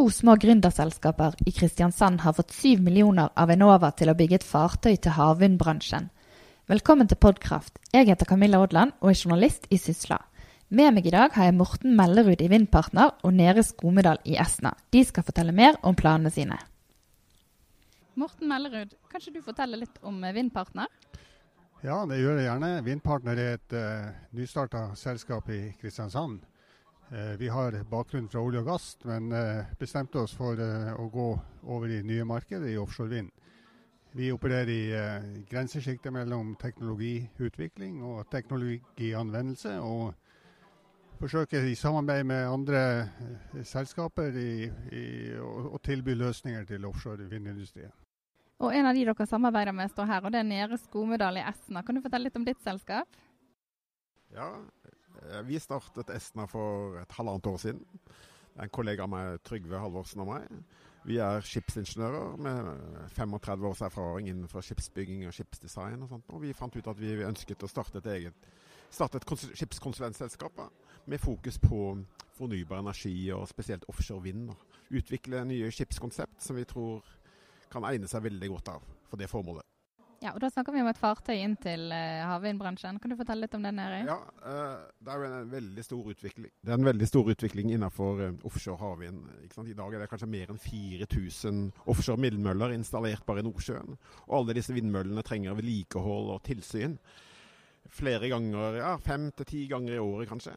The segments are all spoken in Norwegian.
To små gründerselskaper i Kristiansand har fått syv millioner av Enova til å bygge et fartøy til havvindbransjen. Velkommen til Podkraft. Jeg heter Camilla Odland og er journalist i Sysla. Med meg i dag har jeg Morten Mellerud i Vindpartner og Nere Skomedal i Esna. De skal fortelle mer om planene sine. Morten Mellerud, kan ikke du fortelle litt om Vindpartner? Ja, det gjør jeg gjerne. Vindpartner er et uh, nystarta selskap i Kristiansand. Uh, vi har bakgrunn fra olje og gass, men uh, bestemte oss for uh, å gå over i nye markeder i offshore vind. Vi opererer i grensesjiktet mellom teknologiutvikling og teknologianvendelse. og forsøker i samarbeid med andre eh, selskaper i, i, å, å, tilby løsninger til offshore vindindustrien. Og En av de dere samarbeider med står her, og det er Nere Skomedal i Esna. Kan du fortelle litt om ditt selskap? Ja, eh, vi startet Estna for et halvannet år siden. En kollega med Trygve Halvorsen og meg. Vi er skipsingeniører med 35 års erfaring innenfor skipsbygging og skipsdesign. Og sånt. Og vi fant ut at vi ønsket å starte et eget starte et skipskonsulentselskap med fokus på fornybar energi og spesielt offshore vind. Utvikle nye skipskonsept som vi tror kan egne seg veldig godt av for det formålet. Ja, og Da snakker vi om et fartøy inn til uh, havvindbransjen. Kan du fortelle litt om det, Neri? Ja, uh, Det er jo en veldig stor utvikling Det er en veldig stor utvikling innenfor uh, offshore havvind. I dag er det kanskje mer enn 4000 offshore vindmøller installert bare i Nordsjøen. Og alle disse vindmøllene trenger vedlikehold og tilsyn flere ganger, ja, fem til ti ganger i året kanskje.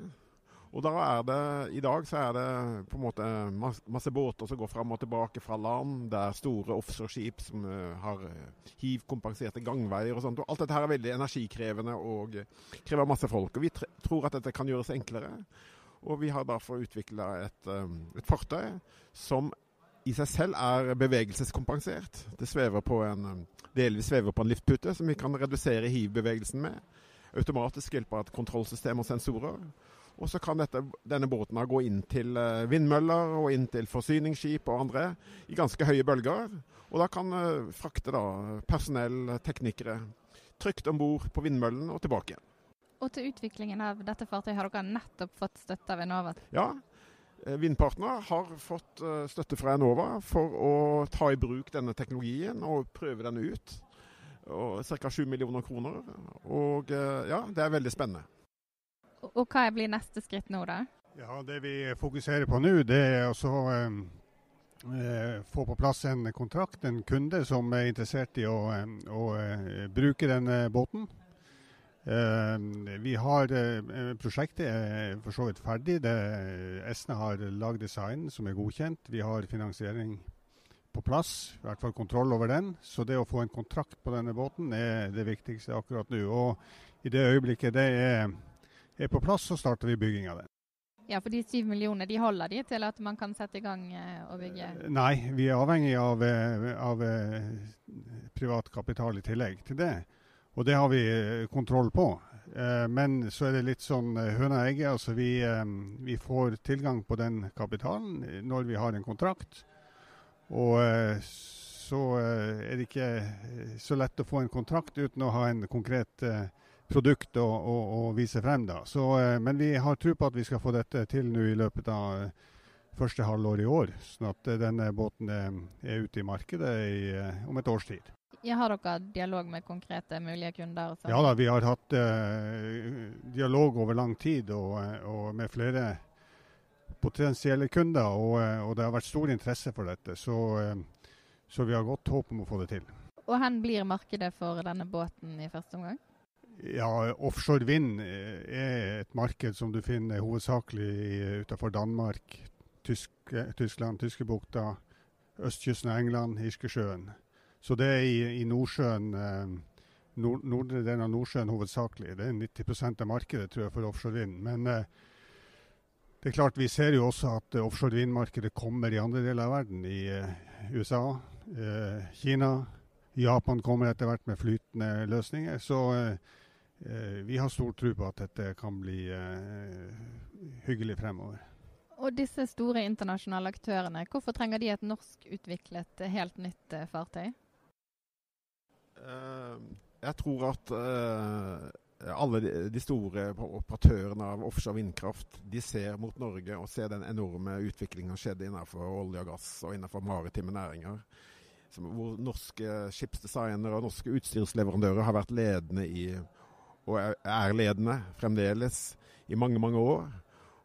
Og da er det, I dag så er det på en måte masse båter som går fram og tilbake fra land. Det er store offshoreskip som uh, har hivkompenserte hiv-kompenserte gangveier og sånt. Og alt dette her er veldig energikrevende og uh, krever masse folk. Og Vi tror at dette kan gjøres enklere. Og vi har derfor utvikla et, et, fartøy som i seg selv er bevegelseskompensert. Det svever på en, delvis svever på en liftpute som vi kan redusere hiv-bevegelsen med automatisk hjelp av et kontrollsystem og sensorer. Og så kan dette, denne båten gå inn til eh, vindmøller og inn til forsyningsskip og andre i ganske høye bølger. Og da kan uh, frakte da, personell, teknikere, trygt om bord på vindmøllen og tilbake igjen. Og til utviklingen av dette fartøyet har dere nettopp fått støtte av Enova? Ja, eh, Vindpartner har fått støtte fra Enova for å ta i bruk denne teknologien og prøve den ut ca. 7 millioner kroner. Og eh, ja, det er veldig spennende. Og hva blir neste skritt nå, da? Ja, Det vi fokuserer på nå, det er å eh, eh, få på plass en kontrakt, en kunde som er interessert i å, eh, å eh, bruke denne båten. Eh, vi har Prosjektet er for så vidt ferdig. Det, Esne har lagd design som er godkjent. Vi har finansiering på plass, i hvert fall kontroll over den. Så det å få en kontrakt på denne båten er det viktigste akkurat nå. Og i det øyeblikket det er, er på plass, så starter vi bygging av den. Ja, for de syv millionene de holder de til at man kan sette i gang og bygge? Nei, vi er avhengig av, eh, av eh, privat kapital i tillegg til det. Og det har vi kontroll på. Men så er det litt sånn høna og egget. Altså vi, vi får tilgang på den kapitalen når vi har en kontrakt. Og eh, så eh, er det ikke eh, så lett å få en kontrakt uten å ha en konkret produkt å, å, å vise frem. da. Så, men vi har tro på at vi skal få dette til nå i løpet av første halvår i år. Sånn at denne båten er ute i markedet i, om et års tid. Ja, har dere dialog med konkrete mulige kunder? Ja da, vi har hatt eh, dialog over lang tid og, og med flere potensielle kunder, og, eh, og, det har vært stor interesse for dette. Så, eh, så, vi har godt håp om å få det til. Og hvor blir markedet for denne båten i første omgang? Ja, Offshore vind eh, er et marked som du finner hovedsakelig utenfor Danmark, Tysk, Tyskland, Tyskebukta, østkysten av England, Irskesjøen. Så det er i, i Nordsjøen, nord, nordre delen av Nordsjøen hovedsakelig. Det er 90% av markedet tror jeg, for offshore vind. Men eh, det er klart Vi ser jo også at offshore vindmarkedet kommer i andre deler av verden. I USA, Kina. Japan kommer etter hvert med flytende løsninger. Så vi har stor tro på at dette kan bli hyggelig fremover. Og disse store internasjonale aktørene, hvorfor trenger de et norskutviklet, helt nytt fartøy? jeg tror at alle de store operatørene av offshore vindkraft de ser mot Norge og ser den enorme utviklingen som skjedde innenfor olje og gass og innenfor maritime næringer. Hvor norske skipsdesignere og norske utstyrsleverandører har vært ledende i, og er ledende fremdeles i mange, mange år.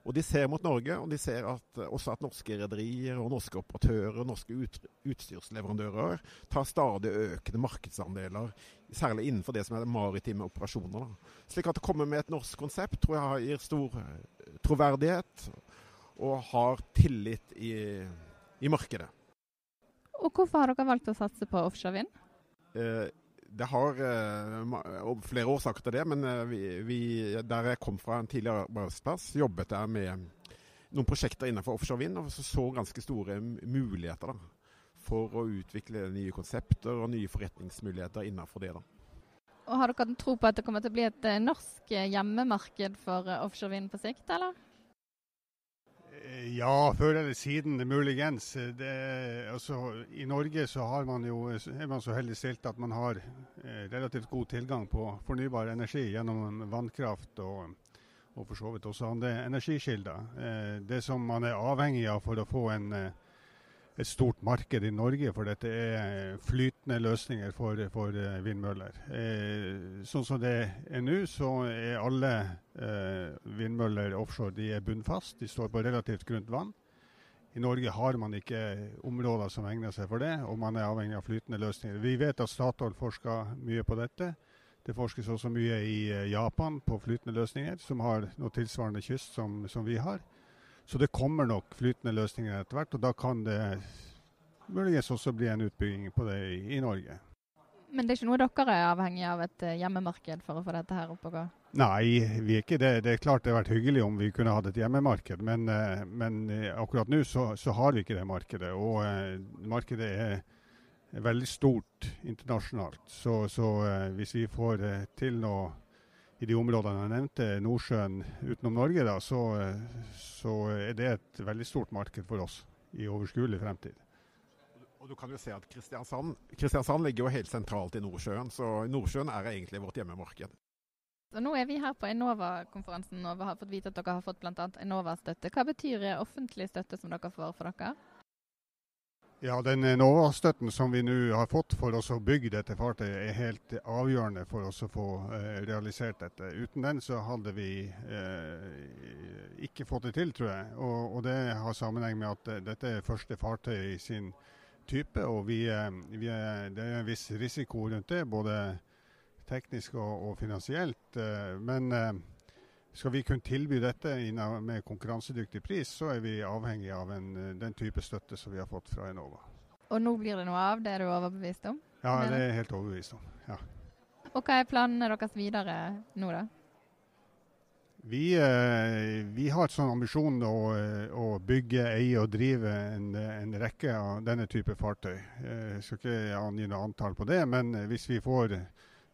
Og de ser mot Norge, og de ser at, også at norske rederier og norske operatører og norske ut, utstyrsleverandører tar stadig økende markedsandeler, særlig innenfor det som er maritime operasjoner. Da. Slik at å komme med et norsk konsept tror jeg gir stor eh, troverdighet og har tillit i, i markedet. Og Hvorfor har dere valgt å satse på offshore vind? Eh, det har uh, flere årsaker til det, men uh, vi, vi, der jeg kom fra en tidligere arbeidsplass, jobbet jeg med noen prosjekter innenfor offshore vind og så, så ganske store muligheter da, for å utvikle nye konsepter og nye forretningsmuligheter innenfor det. da. Og Har dere tro på at det kommer til å bli et uh, norsk hjemmemarked for offshore vind på sikt, eller? Ja, før eller siden, muligens. Det, altså, I Norge så man jo, er man så heldig stilt at man har eh, relativt god tilgang på fornybar energi gjennom vannkraft og, og for så vidt også andre energikilder. Eh, det som man er avhengig av for å få en eh, et stort marked i Norge, for dette er flytende løsninger for, for eh, vindmøller. Eh, sånn som det er nå, så er alle eh, vindmøller offshore de er bunnfast. De står på relativt grunt vann. I Norge har man ikke områder som egner seg for det, og man er avhengig av flytende løsninger. Vi vet at Statoil forsker mye på dette. Det forskes også mye i eh, Japan på flytende løsninger, som har noe tilsvarende kyst som, som vi har. Så det kommer nok flytende løsninger etter hvert, og da kan det muligens også bli en utbygging på det i, i Norge. Men det er ikke noe dere er avhengig av et eh, hjemmemarked for å få dette her opp og gå? Nei, vi er ikke det. Det er klart det har vært hyggelig om vi kunne hatt et hjemmemarked, men, eh, men eh, akkurat nå så, så, har vi ikke det markedet. Og eh, markedet er, veldig stort internasjonalt. Så, så eh, hvis vi får eh, til noe i de områdene jeg nevnte, Nordsjøen utenom Norge, da, så, så, er det et veldig stort marked for oss i overskuelig fremtid. Og du kan jo se at Kristiansand, Kristiansand ligger jo helt sentralt i Nordsjøen, så Nordsjøen er egentlig vårt hjemmemarked. Så nå er vi her på Enova-konferansen og har fått vite at dere har fått bl.a. Enova-støtte. Hva betyr offentlig støtte som dere får for dere? Ja, Den Enova-støtten som vi nå har fått for oss å bygge dette fartøyet, er helt avgjørende for oss å få eh, realisert dette. Uten den så hadde vi eh, ikke fått det til, tror jeg. Og, og, Det har sammenheng med at dette er første fartøy i sin type. og vi, eh, vi er, Det er en viss risiko rundt det, både teknisk og, og finansielt. Eh, men eh, skal vi kunne tilby dette med konkurransedyktig pris, så er vi avhengig av en, den type støtte som vi har fått fra Enova. Og nå blir det noe av, det er du overbevist om? Ja, det er jeg helt overbevist om. ja. Og hva er planene deres videre nå, da? Vi, eh, vi har sånn ambisjon å, å, bygge, eie og drive en, en, rekke av denne type fartøy. Jeg skal ikke angi noe antall på det, men hvis vi får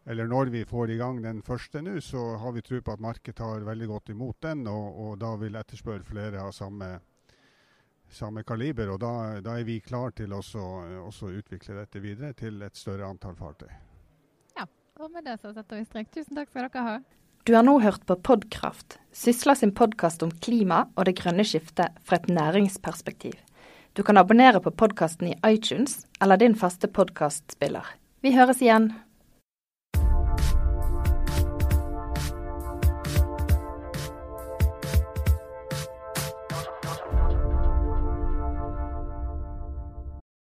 eller når vi får i gang den første nå, så har vi tro på at markedet tar veldig godt imot den, og, og da vil etterspørre flere av samme, samme kaliber. Og da, da, er vi klar til å utvikle dette videre til et større antall fartøy. Ja, og med det så setter vi strek. Tusen takk skal dere ha. Du har nå hørt på Podkraft, Sysla sin podkast om klima og det grønne skiftet fra et næringsperspektiv. Du kan abonnere på podkasten i iTunes eller din faste podkastspiller. Vi høres igjen.